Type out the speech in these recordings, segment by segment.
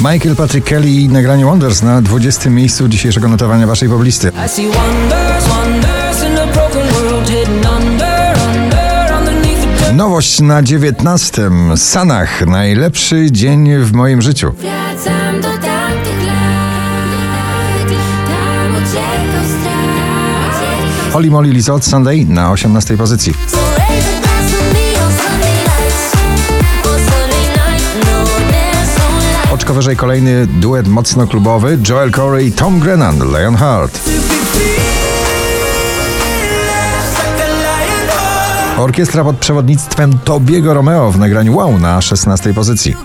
Michael Patrick Kelly i nagranie Wonders na 20. miejscu dzisiejszego notowania waszej poblisty. Nowość na 19. Sanach. Najlepszy dzień w moim życiu. Wracam do tamtych lat, tam uciekał strach. Holly Molly Lizot Sunday na 18. pozycji. Kolejny duet mocno klubowy Joel Corey i Tom Grennan, Lionheart. Orkiestra pod przewodnictwem Tobiego Romeo w nagraniu Wow na 16. pozycji.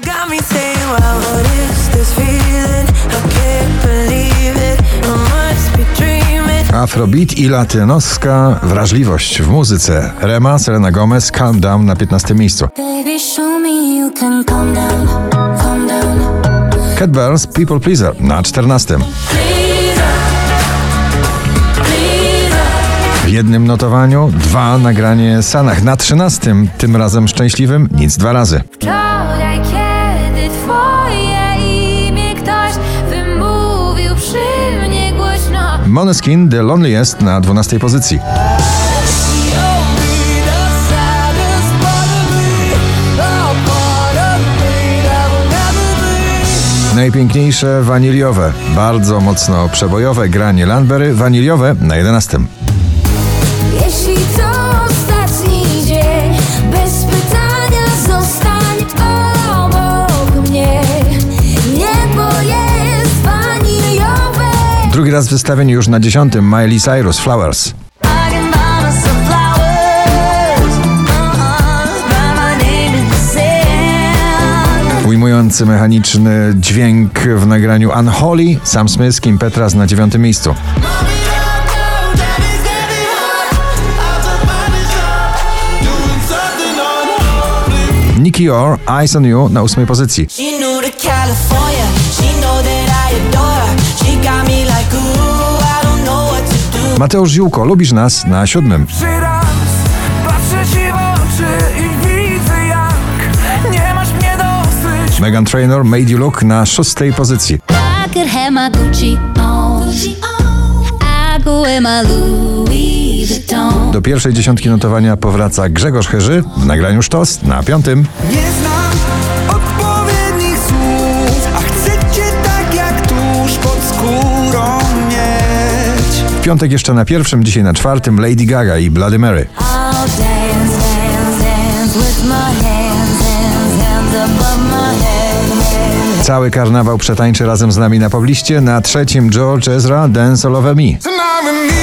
Afrobeat i latynoska wrażliwość w muzyce. Rema, Selena Gomez, Calm Down na 15. miejscu. Baby, show me you can calm down, calm down. Cat Bells, People Pleaser na 14. W jednym notowaniu dwa nagranie Sanach na 13. Tym razem szczęśliwym nic dwa razy. Wczoraj, kiedy twoje imię ktoś wymówił przy mnie głośno. Moneskin The Loneliest na 12. pozycji. Najpiękniejsze waniliowe, bardzo mocno przebojowe granie Landberry, waniliowe na 11. Jeśli to ostatni dzień, bez pytania zostań obok mnie. Niebo jest waniliowe. Drugi raz wystawienie już na 10. Miley Cyrus Flowers. Ujmujący mechaniczny dźwięk w nagraniu Unholy, Sam Smith, Kim Petras na 9. miejscu. Nicky Orr, Eyes on You na 8. pozycji. She knew to California. She know Megan Trainor, Made You Look na 6. pozycji. Do pierwszej dziesiątki notowania powraca Grzegorz Herzy w nagraniu Sztos na 5. Nie znam odpowiednich słów, a chcę cię tak jak tuż pod skórą mieć. W piątek jeszcze na pierwszym, dzisiaj na czwartym Lady Gaga i Bloody Mary. I'll dance, dance, dance Cały karnawał przetańczy razem z nami na pobliście. Na trzecim George Ezra, Dance All Over Me. Tonight with me,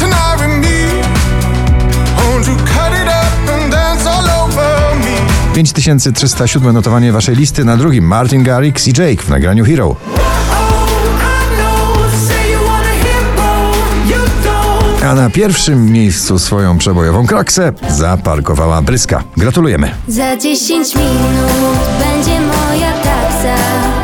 tonight with me. Won't you cut it up and dance all over me? 5307 notowanie waszej listy. Na drugim Martin Garrix i Jake w nagraniu Hero. A na pierwszym miejscu swoją przebojową kraksę zaparkowała Bryska. Gratulujemy. Za 10 minut będzie moja taksa